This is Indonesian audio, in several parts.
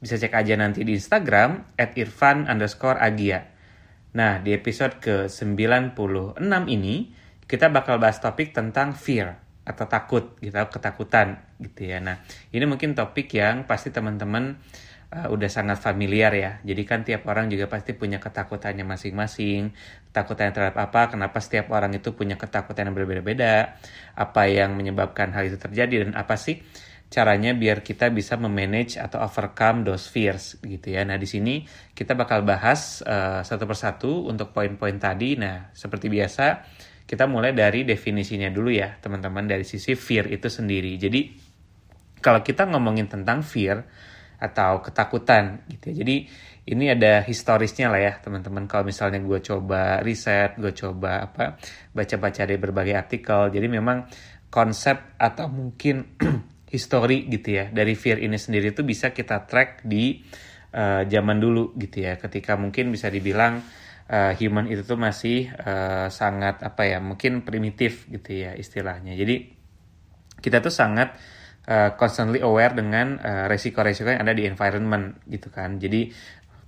bisa cek aja nanti di Instagram at irfan underscore agia. Nah, di episode ke-96 ini, kita bakal bahas topik tentang fear atau takut gitu, ketakutan gitu ya. Nah, ini mungkin topik yang pasti teman-teman uh, udah sangat familiar ya. Jadi kan tiap orang juga pasti punya ketakutannya masing-masing. Ketakutannya terhadap apa? Kenapa setiap orang itu punya ketakutan yang berbeda-beda? Apa yang menyebabkan hal itu terjadi dan apa sih caranya biar kita bisa memanage atau overcome those fears gitu ya. Nah, di sini kita bakal bahas uh, satu persatu untuk poin-poin tadi. Nah, seperti biasa kita mulai dari definisinya dulu ya, teman-teman dari sisi fear itu sendiri. Jadi kalau kita ngomongin tentang fear atau ketakutan gitu ya. Jadi ini ada historisnya lah ya teman-teman kalau misalnya gue coba riset gue coba apa baca-baca dari berbagai artikel jadi memang konsep atau mungkin history gitu ya. Dari fear ini sendiri itu bisa kita track di uh, zaman dulu gitu ya. Ketika mungkin bisa dibilang uh, human itu tuh masih uh, sangat apa ya mungkin primitif gitu ya istilahnya. Jadi kita tuh sangat uh, constantly aware dengan uh, resiko-resiko yang ada di environment gitu kan. Jadi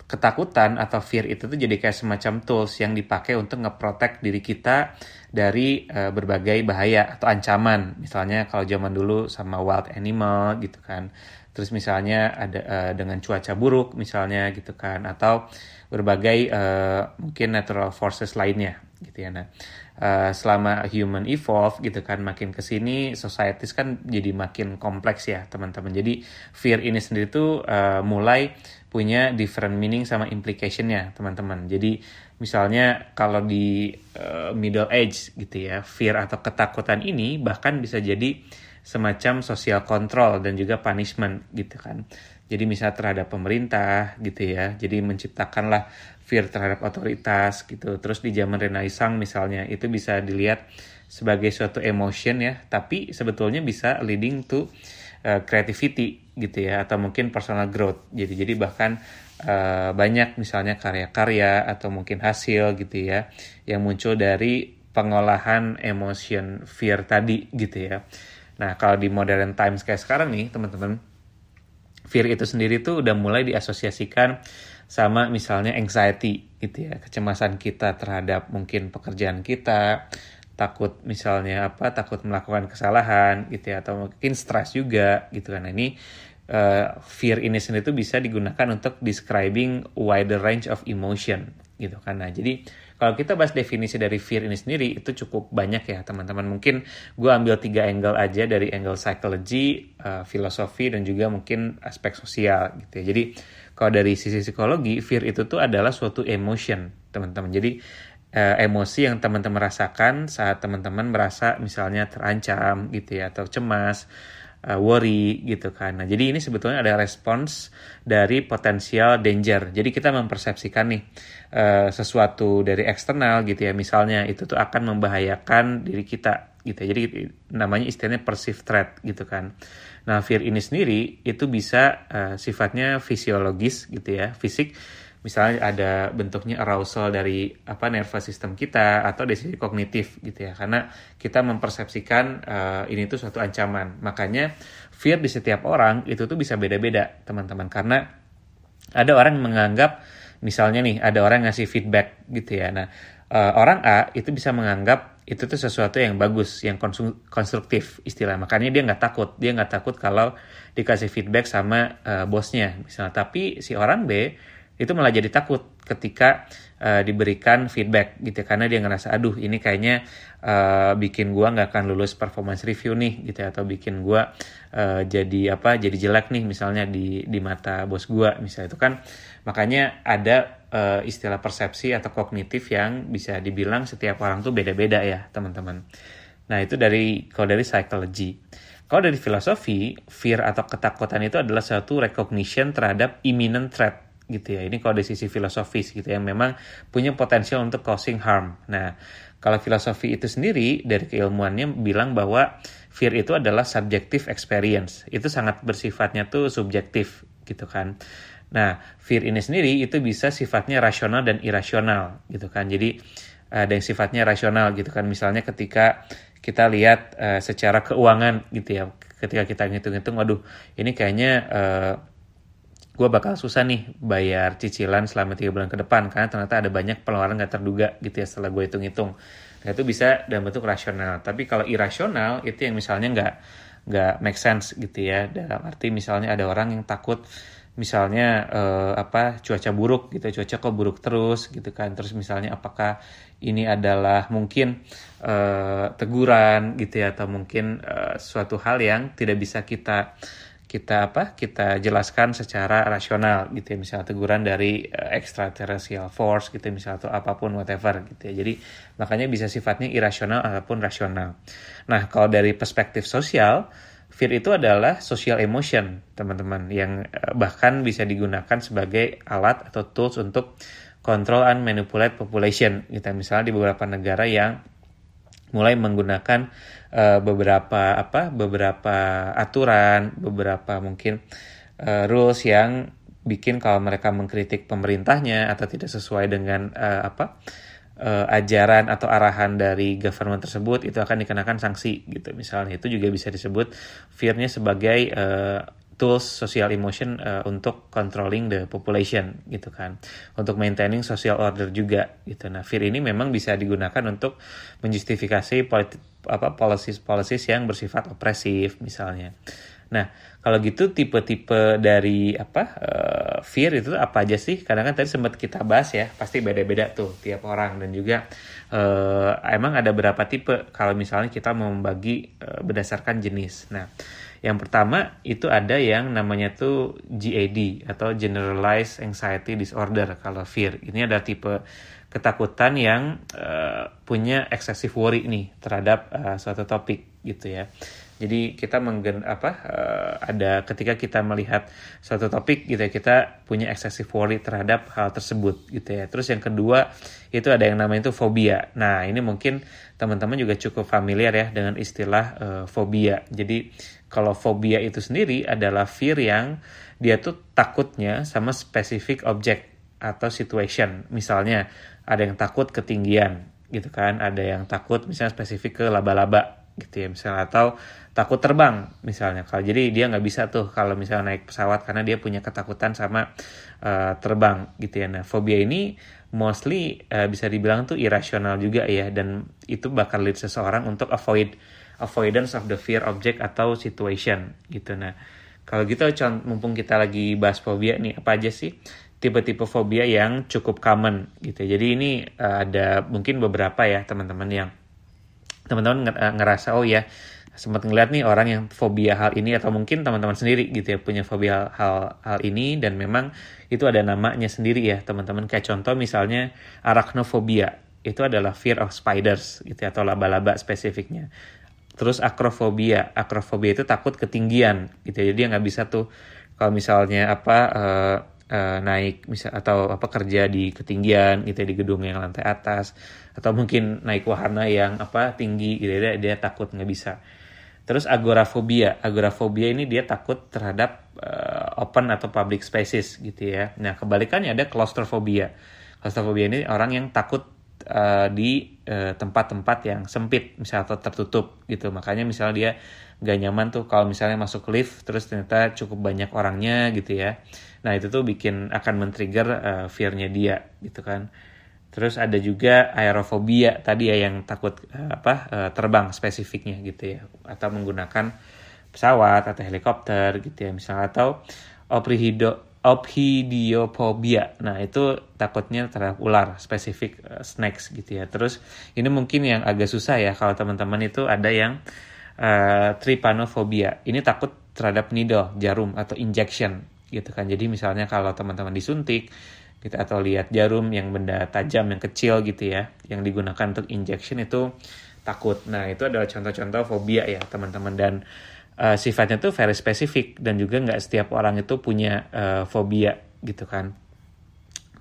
ketakutan atau fear itu tuh jadi kayak semacam tools yang dipakai untuk ngeprotek diri kita dari uh, berbagai bahaya atau ancaman. Misalnya kalau zaman dulu sama wild animal gitu kan. Terus misalnya ada uh, dengan cuaca buruk misalnya gitu kan atau berbagai uh, mungkin natural forces lainnya gitu ya. Nah, uh, selama human evolve gitu kan makin ke sini societies kan jadi makin kompleks ya teman-teman. Jadi fear ini sendiri tuh uh, mulai punya different meaning sama implicationnya teman-teman. Jadi misalnya kalau di uh, middle age gitu ya, fear atau ketakutan ini bahkan bisa jadi semacam social control dan juga punishment gitu kan. Jadi misalnya terhadap pemerintah gitu ya, jadi menciptakanlah fear terhadap otoritas gitu. Terus di zaman Renaissance misalnya itu bisa dilihat sebagai suatu emotion ya, tapi sebetulnya bisa leading to uh, creativity gitu ya. Atau mungkin personal growth jadi jadi bahkan uh, banyak misalnya karya-karya atau mungkin hasil gitu ya yang muncul dari pengolahan emotion fear tadi gitu ya nah kalau di modern times kayak sekarang nih teman-teman fear itu sendiri tuh udah mulai diasosiasikan sama misalnya anxiety gitu ya. Kecemasan kita terhadap mungkin pekerjaan kita takut misalnya apa takut melakukan kesalahan gitu ya atau mungkin stres juga gitu kan. Nah, ini uh, fear ini sendiri itu bisa digunakan untuk describing wider range of emotion gitu kan. Nah jadi kalau kita bahas definisi dari fear ini sendiri itu cukup banyak ya teman-teman. Mungkin gue ambil tiga angle aja dari angle psychology uh, filosofi dan juga mungkin aspek sosial gitu ya. Jadi kalau dari sisi psikologi fear itu tuh adalah suatu emotion teman-teman. Jadi uh, emosi yang teman-teman rasakan saat teman-teman merasa misalnya terancam gitu ya atau cemas uh, worry gitu kan. Nah, jadi ini sebetulnya ada respons dari potensial danger. Jadi kita mempersepsikan nih uh, sesuatu dari eksternal gitu ya. Misalnya itu tuh akan membahayakan diri kita gitu. Ya. Jadi namanya istilahnya perceived threat gitu kan. Nah, fear ini sendiri itu bisa uh, sifatnya fisiologis gitu ya, fisik misalnya ada bentuknya arousal dari apa nervous system kita atau dari sisi kognitif gitu ya. Karena kita mempersepsikan uh, ini tuh suatu ancaman. Makanya fear di setiap orang itu tuh bisa beda-beda teman-teman. Karena ada orang yang menganggap misalnya nih ada orang ngasih feedback gitu ya. Nah uh, orang A itu bisa menganggap itu tuh sesuatu yang bagus yang konstruktif istilah. Makanya dia nggak takut. Dia nggak takut kalau dikasih feedback sama uh, bosnya misalnya. Tapi si orang B itu malah jadi takut ketika uh, diberikan feedback gitu karena dia ngerasa aduh ini kayaknya uh, bikin gua nggak akan lulus performance review nih gitu atau bikin gua uh, jadi apa jadi jelek nih misalnya di di mata bos gua misalnya. Itu kan makanya ada uh, istilah persepsi atau kognitif yang bisa dibilang setiap orang tuh beda-beda ya teman-teman. Nah itu dari kalau dari psychology kalau dari filosofi fear atau ketakutan itu adalah suatu recognition terhadap imminent threat gitu ya. Ini kalau dari sisi filosofis gitu ya, memang punya potensial untuk causing harm. Nah, kalau filosofi itu sendiri dari keilmuannya bilang bahwa fear itu adalah subjective experience. Itu sangat bersifatnya tuh subjektif gitu kan. Nah, fear ini sendiri itu bisa sifatnya rasional dan irasional gitu kan. Jadi ada yang sifatnya rasional gitu kan. Misalnya ketika kita lihat uh, secara keuangan gitu ya. Ketika kita ngitung-ngitung, waduh ini kayaknya uh, gue bakal susah nih bayar cicilan selama tiga bulan ke depan karena ternyata ada banyak pengeluaran gak terduga gitu ya setelah gue hitung-hitung. Nah itu bisa dalam bentuk rasional. Tapi kalau irasional itu yang misalnya nggak nggak make sense gitu ya. Dalam arti misalnya ada orang yang takut misalnya uh, apa cuaca buruk gitu cuaca kok buruk terus gitu kan terus misalnya apakah ini adalah mungkin uh, teguran gitu ya atau mungkin uh, suatu hal yang tidak bisa kita kita apa kita jelaskan secara rasional gitu ya. Misalnya teguran dari uh, extraterrestrial force gitu ya, misalnya atau apa pun whatever gitu ya. Jadi makanya bisa sifatnya irasional ataupun rasional. Nah kalau dari perspektif sosial fear itu adalah social emotion teman-teman yang uh, bahkan bisa digunakan sebagai alat atau tools untuk control and manipulate population gitu misalnya di beberapa negara yang mulai menggunakan uh, beberapa apa beberapa aturan beberapa mungkin uh, rules yang bikin kalau mereka mengkritik pemerintahnya atau tidak sesuai dengan uh, apa uh, ajaran atau arahan dari government tersebut itu akan dikenakan sanksi gitu misalnya. Itu juga bisa disebut fearnya sebagai uh, tools social emotion uh, untuk controlling the population gitu kan. Untuk maintaining social order juga gitu. Nah fear ini memang bisa digunakan untuk menjustifikasi politi apa policies policies yang bersifat opresif misalnya. Nah kalau gitu tipe-tipe dari apa uh, fear itu apa aja sih? Kadang kan tadi sempat kita bahas ya pasti beda-beda tuh tiap orang. Dan juga uh, emang ada berapa tipe kalau misalnya kita membagi uh, berdasarkan jenis. Nah yang pertama itu ada yang namanya tuh GAD atau Generalized Anxiety Disorder kalau fear. Ini ada tipe ketakutan yang uh, punya excessive worry nih terhadap uh, suatu topik gitu ya. Jadi kita menggen apa uh, ada ketika kita melihat suatu topik gitu ya kita punya excessive worry terhadap hal tersebut gitu ya. Terus yang kedua itu ada yang namanya itu fobia. Nah ini mungkin teman-teman juga cukup familiar ya dengan istilah uh, fobia. Jadi kalau fobia itu sendiri adalah fear yang dia tuh takutnya sama spesifik objek atau situation. Misalnya ada yang takut ketinggian gitu kan, ada yang takut misalnya spesifik ke laba-laba gitu ya misalnya atau takut terbang misalnya. Kalau jadi dia nggak bisa tuh kalau misalnya naik pesawat karena dia punya ketakutan sama uh, terbang gitu ya. Nah fobia ini mostly uh, bisa dibilang tuh irasional juga ya dan itu bakal lead seseorang untuk avoid avoidance of the fear object atau situation gitu. Nah kalau gitu mumpung kita lagi bahas fobia nih apa aja sih tipe-tipe fobia yang cukup common gitu. Jadi ini uh, ada mungkin beberapa ya teman-teman yang teman-teman ngerasa oh ya sempat ngeliat nih orang yang fobia hal ini atau mungkin teman-teman sendiri gitu ya punya fobia hal hal ini dan memang itu ada namanya sendiri ya teman-teman. Kayak contoh misalnya arachnofobia itu adalah fear of spiders gitu ya, atau laba-laba spesifiknya terus akrofobia akrofobia itu takut ketinggian gitu ya, jadi nggak bisa tuh kalau misalnya apa uh, uh, naik misal atau apa kerja di ketinggian gitu ya, di gedung yang lantai atas atau mungkin naik wahana yang apa tinggi gitu ya, dia, takut nggak bisa Terus agorafobia, agorafobia ini dia takut terhadap uh, open atau public spaces gitu ya. Nah kebalikannya ada claustrophobia. Claustrophobia ini orang yang takut uh, di eh, tempat-tempat uh, yang sempit, misalnya atau tertutup gitu. Makanya misalnya dia gak nyaman tuh kalau misalnya masuk lift terus ternyata cukup banyak orangnya gitu ya. Nah itu tuh bikin akan men-trigger uh, fear-nya dia gitu kan. Terus ada juga aerofobia tadi ya yang takut uh, apa uh, terbang spesifiknya gitu ya atau menggunakan pesawat atau helikopter gitu ya misalnya atau oprihido ophidiopobia. Nah, itu takutnya terhadap ular, spesifik uh, snakes gitu ya. Terus ini mungkin yang agak susah ya kalau teman-teman itu ada yang uh, trypanophobia. Ini takut terhadap needle, jarum atau injection gitu kan. Jadi misalnya kalau teman-teman disuntik gitu atau lihat jarum yang benda tajam yang kecil gitu ya yang digunakan untuk injection itu takut nah itu adalah contoh-contoh fobia ya teman-teman dan uh, sifatnya tuh very spesifik dan juga nggak setiap orang itu punya uh, fobia gitu kan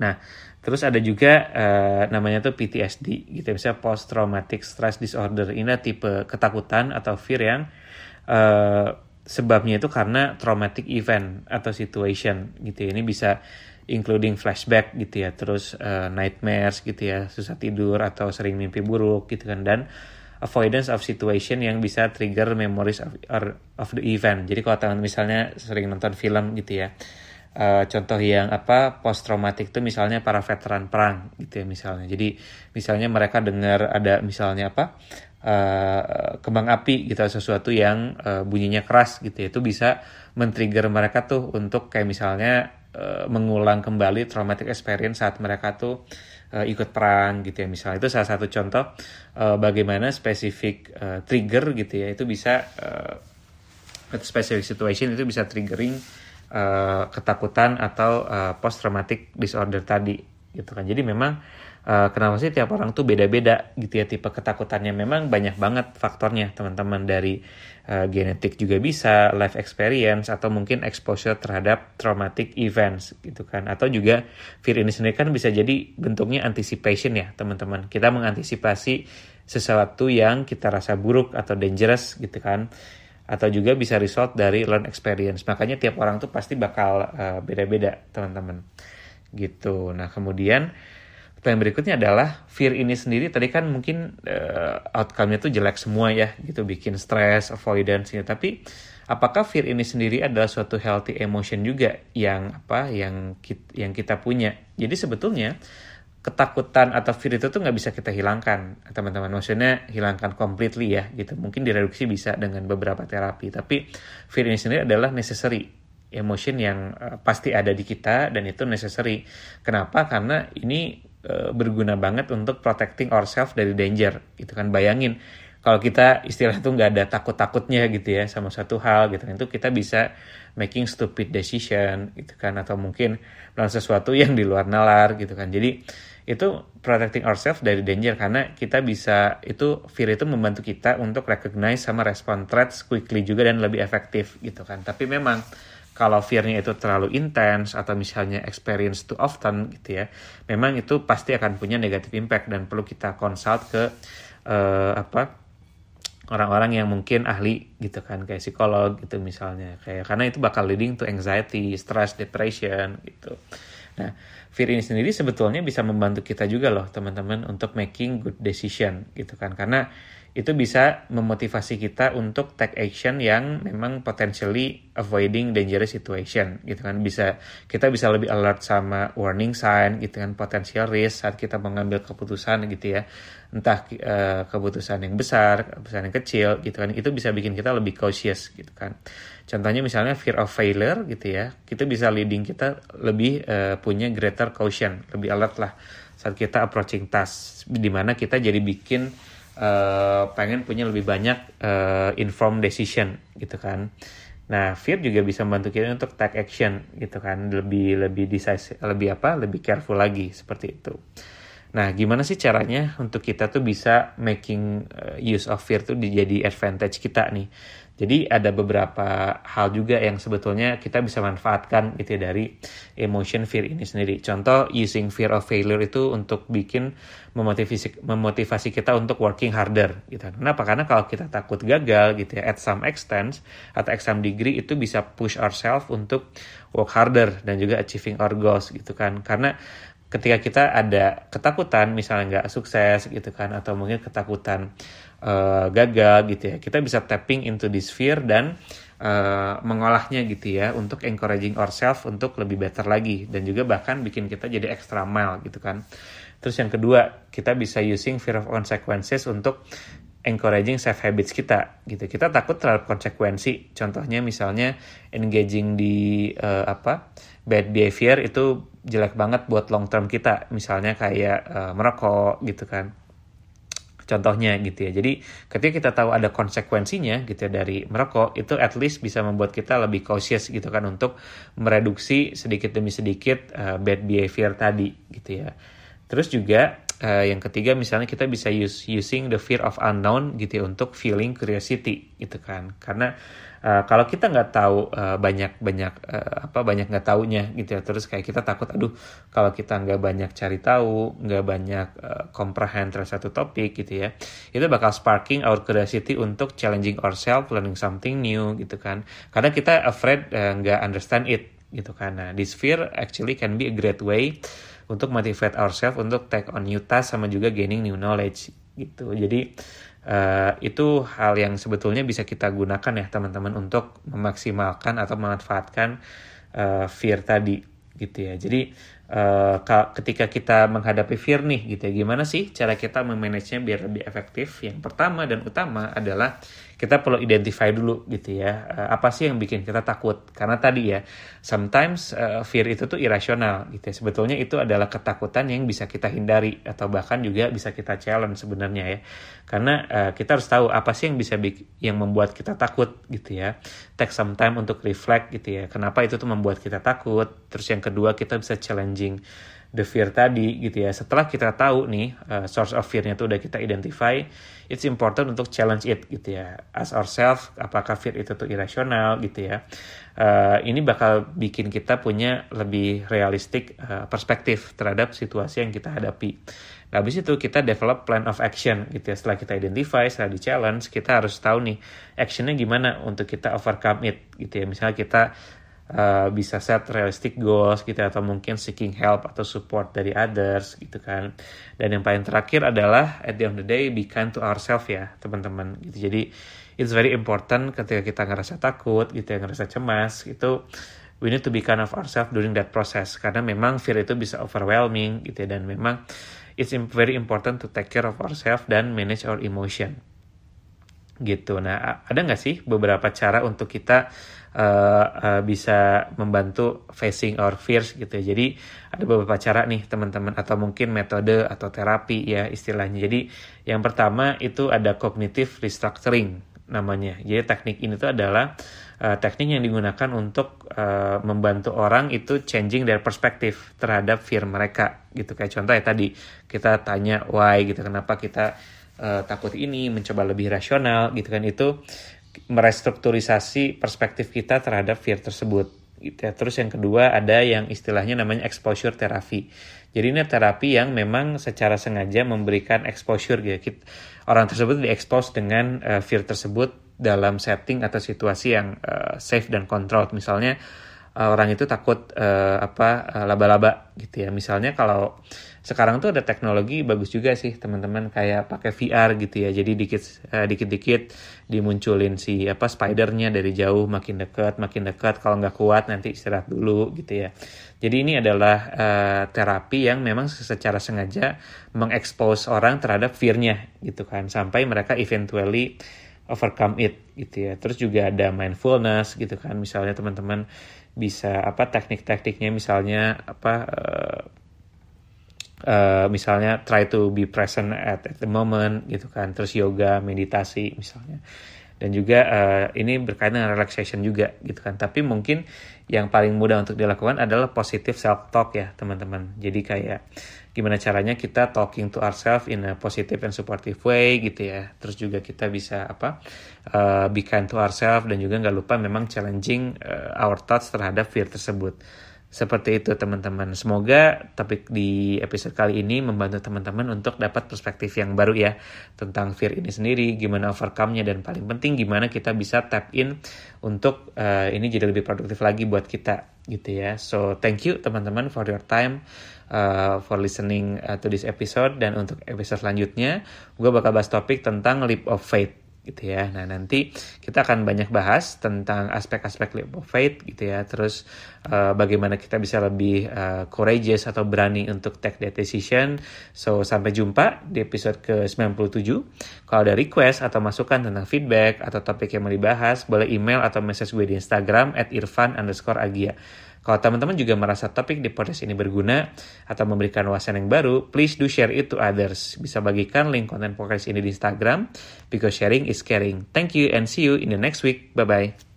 Nah, terus ada juga uh, namanya tuh PTSD gitu, ya, misalnya post traumatic stress disorder. Ini tipe ketakutan atau fear yang uh, sebabnya itu karena traumatic event atau situation gitu. Ya. Ini bisa including flashback gitu ya, terus uh, nightmares gitu ya, susah tidur atau sering mimpi buruk gitu kan dan avoidance of situation yang bisa trigger memories of, of the event. Jadi kalau teman misalnya sering nonton film gitu ya, uh, contoh yang apa post traumatic itu misalnya para veteran perang gitu ya misalnya. Jadi misalnya mereka dengar ada misalnya apa uh, kembang api gitu sesuatu yang uh, bunyinya keras gitu ya, itu bisa men-trigger mereka tuh untuk kayak misalnya uh, mengulang kembali traumatic experience saat mereka tuh uh, ikut perang gitu ya. Misalnya itu salah satu contoh uh, bagaimana spesifik uh, trigger gitu ya itu bisa uh, specific situation itu bisa triggering uh, ketakutan atau uh, post traumatic disorder tadi gitu kan. Jadi memang uh, kenapa sih tiap orang tuh beda-beda gitu ya tipe ketakutannya memang banyak banget faktornya teman-teman dari uh, genetik juga bisa, life experience atau mungkin exposure terhadap traumatic events gitu kan. Atau juga fear ini sendiri kan bisa jadi bentuknya anticipation ya teman-teman. Kita mengantisipasi sesuatu yang kita rasa buruk atau dangerous gitu kan. Atau juga bisa result dari learn experience. Makanya tiap orang tuh pasti bakal uh, beda-beda teman-teman. Gitu. Nah kemudian Plan berikutnya adalah fear ini sendiri. Tadi kan mungkin uh, outcome-nya tuh jelek semua ya gitu. Bikin stress, avoidance gitu. Tapi apakah fear ini sendiri adalah suatu healthy emotion juga yang apa yang kita, yang kita punya. Jadi sebetulnya ketakutan atau fear itu tuh nggak bisa kita hilangkan teman-teman. Maksudnya hilangkan completely ya gitu. Mungkin direduksi bisa dengan beberapa terapi. Tapi fear ini sendiri adalah necessary emotion yang uh, pasti ada di kita dan itu necessary. Kenapa? Karena ini Eh, berguna banget untuk protecting ourselves dari danger. Gitu kan bayangin kalau kita istilah itu nggak ada takut-takutnya gitu ya sama satu hal gitu kan itu kita bisa making stupid decision gitu kan atau mungkin melakukan sesuatu yang di luar nalar gitu kan. Jadi itu protecting ourselves dari danger karena kita bisa itu fear itu membantu kita untuk recognize sama respond threats quickly juga dan lebih efektif gitu kan. Tapi memang kalau fear-nya itu terlalu intens atau misalnya experience too often gitu ya, memang itu pasti akan punya negative impact dan perlu kita consult ke uh, apa orang-orang yang mungkin ahli gitu kan kayak psikolog gitu misalnya kayak karena itu bakal leading to anxiety, stress, depression gitu. Nah, fear ini sendiri sebetulnya bisa membantu kita juga loh teman-teman untuk making good decision gitu kan karena itu bisa memotivasi kita untuk take action yang memang potentially avoiding dangerous situation gitu kan. Bisa kita bisa lebih alert sama warning sign gitu kan potential risk saat kita mengambil keputusan gitu ya. Entah uh, keputusan yang besar keputusan yang kecil gitu kan. Itu bisa bikin kita lebih cautious gitu kan. Contohnya misalnya fear of failure gitu ya. Kita bisa leading kita lebih uh, punya greater caution lebih alert lah saat kita approaching task di mana kita jadi bikin uh, pengen punya lebih banyak uh, informed decision gitu kan. Nah, fear juga bisa membantu kita untuk take action gitu kan, lebih lebih decisive, lebih apa, lebih careful lagi seperti itu. Nah, gimana sih caranya untuk kita tuh bisa making uh, use of fear tuh jadi advantage kita nih? Jadi ada beberapa hal juga yang sebetulnya kita bisa manfaatkan gitu ya dari emotion fear ini sendiri. Contoh using fear of failure itu untuk bikin memotivasi memotivasi kita untuk working harder gitu. Kenapa? Karena kalau kita takut gagal gitu ya at some extent atau at some degree itu bisa push ourselves untuk work harder dan juga achieving our goals gitu kan. Karena ketika kita ada ketakutan misalnya nggak sukses gitu kan atau mungkin ketakutan uh, gagal gitu ya kita bisa tapping into this fear dan uh, mengolahnya gitu ya untuk encouraging ourselves untuk lebih better lagi. Dan juga bahkan bikin kita jadi extra mile gitu kan. Terus yang kedua kita bisa using fear of consequences untuk encouraging self habits kita gitu. Kita takut terhadap konsekuensi. Contohnya misalnya engaging di uh, apa bad behavior itu jelek banget buat long term kita misalnya kayak uh, merokok gitu kan contohnya gitu ya. Jadi ketika kita tahu ada konsekuensinya gitu ya dari merokok itu at least bisa membuat kita lebih cautious gitu kan untuk mereduksi sedikit demi sedikit uh, bad behavior tadi gitu ya. Terus juga uh, yang ketiga misalnya kita bisa use using the fear of unknown gitu ya untuk feeling curiosity gitu kan. Karena uh, kalau kita nggak tahu uh, banyak banyak uh, apa banyak nggak taunya gitu ya terus kayak kita takut aduh kalau kita nggak banyak cari tahu nggak banyak uh, comprehend satu topik gitu ya itu bakal sparking our curiosity untuk challenging ourselves learning something new gitu kan. Karena kita afraid nggak uh, understand it gitu kan. Nah this fear actually can be a great way untuk motivate ourselves untuk take on new task sama juga gaining new knowledge gitu jadi Uh, itu hal yang sebetulnya bisa kita gunakan ya teman-teman untuk memaksimalkan atau memanfaatkan uh, fear tadi gitu ya. Jadi uh, ketika kita menghadapi fear nih gitu ya, gimana sih cara kita memanagenya biar lebih efektif? Yang pertama dan utama adalah kita perlu identify dulu gitu ya uh, apa sih yang bikin kita takut? Karena tadi ya sometimes uh, fear itu tuh irasional gitu ya. Sebetulnya itu adalah ketakutan yang bisa kita hindari atau bahkan juga bisa kita challenge sebenarnya ya. Karena uh, kita harus tahu apa sih yang bisa yang membuat kita takut gitu ya. Take some time untuk reflect gitu ya. Kenapa itu tuh membuat kita takut? Terus yang kedua kita bisa challenging the fear tadi gitu ya. Setelah kita tahu nih uh, source of fear-nya itu udah kita identify, it's important untuk challenge it gitu ya. As ourselves, apakah fear itu tuh irasional gitu ya. Uh, ini bakal bikin kita punya lebih realistik uh, perspektif terhadap situasi yang kita hadapi. Nah, habis itu kita develop plan of action gitu ya. Setelah kita identify, setelah di challenge, kita harus tahu nih actionnya gimana untuk kita overcome it gitu ya. Misalnya kita Uh, bisa set realistic goals gitu atau mungkin seeking help atau support dari others gitu kan. Dan yang paling terakhir adalah at the end of the day be kind to ourselves ya teman-teman. Gitu. Jadi it's very important ketika kita ngerasa takut gitu ya ngerasa cemas itu we need to be kind of ourselves during that process. Karena memang fear itu bisa overwhelming gitu ya dan memang it's very important to take care of ourselves dan manage our emotion. Gitu. Nah ada nggak sih beberapa cara untuk kita uh, uh, bisa membantu facing our fears gitu ya. Jadi ada beberapa cara nih teman-teman atau mungkin metode atau terapi ya istilahnya. Jadi yang pertama itu ada cognitive restructuring namanya. Jadi teknik ini tuh adalah uh, teknik yang digunakan untuk uh, membantu orang itu changing their perspective terhadap fear mereka gitu kayak contoh ya tadi kita tanya why gitu kenapa kita uh, takut ini mencoba lebih rasional gitu kan itu merestrukturisasi perspektif kita terhadap fear tersebut. Gitu ya. Terus yang kedua ada yang istilahnya namanya exposure therapy. Jadi ini terapi yang memang secara sengaja memberikan exposure gitu. Orang tersebut diekspos dengan uh, fear tersebut dalam setting atau situasi yang uh, safe dan controlled. Misalnya orang itu takut uh, apa laba-laba uh, gitu ya. Misalnya kalau sekarang tuh ada teknologi bagus juga sih teman-teman kayak pakai VR gitu ya. Jadi dikit uh, dikit-dikit dimunculin si apa spidernya dari jauh makin dekat makin dekat. Kalau nggak kuat nanti istirahat dulu gitu ya. Jadi ini adalah uh, terapi yang memang secara sengaja mengekspos orang terhadap fearnya gitu kan. Sampai mereka eventually overcome it gitu ya. Terus juga ada mindfulness gitu kan. Misalnya teman-teman bisa apa teknik-tekniknya misalnya apa uh, uh, misalnya try to be present at, at the moment gitu kan. Terus yoga meditasi misalnya dan juga uh, ini berkaitan dengan relaxation juga gitu kan. Tapi mungkin yang paling mudah untuk dilakukan adalah positive self talk ya teman-teman. Jadi kayak gimana caranya kita talking to ourselves in a positive and supportive way gitu ya. Terus juga kita bisa apa uh, be kind to ourselves dan juga nggak lupa memang challenging uh, our thoughts terhadap fear tersebut seperti itu teman-teman. Semoga topik di episode kali ini membantu teman-teman untuk dapat perspektif yang baru ya tentang fear ini sendiri, gimana overcome-nya dan paling penting gimana kita bisa tap in untuk uh, ini jadi lebih produktif lagi buat kita gitu ya. So thank you teman-teman for your time. Uh, for listening uh, to this episode dan untuk episode selanjutnya gue bakal bahas topik tentang leap of faith gitu ya. Nah nanti kita akan banyak bahas tentang aspek-aspek leap of faith gitu ya. Terus uh, bagaimana kita bisa lebih uh, courageous atau berani untuk take that decision. So sampai jumpa di episode ke-97. Kalau ada request atau masukan tentang feedback atau topik yang mau dibahas, boleh email atau message gue di Instagram at irfan underscore agia. Kalau teman-teman juga merasa topik di podcast ini berguna atau memberikan wawasan yang baru, please do share it to others. Bisa bagikan link konten podcast ini di Instagram because sharing is caring. Thank you and see you in the next week. Bye-bye.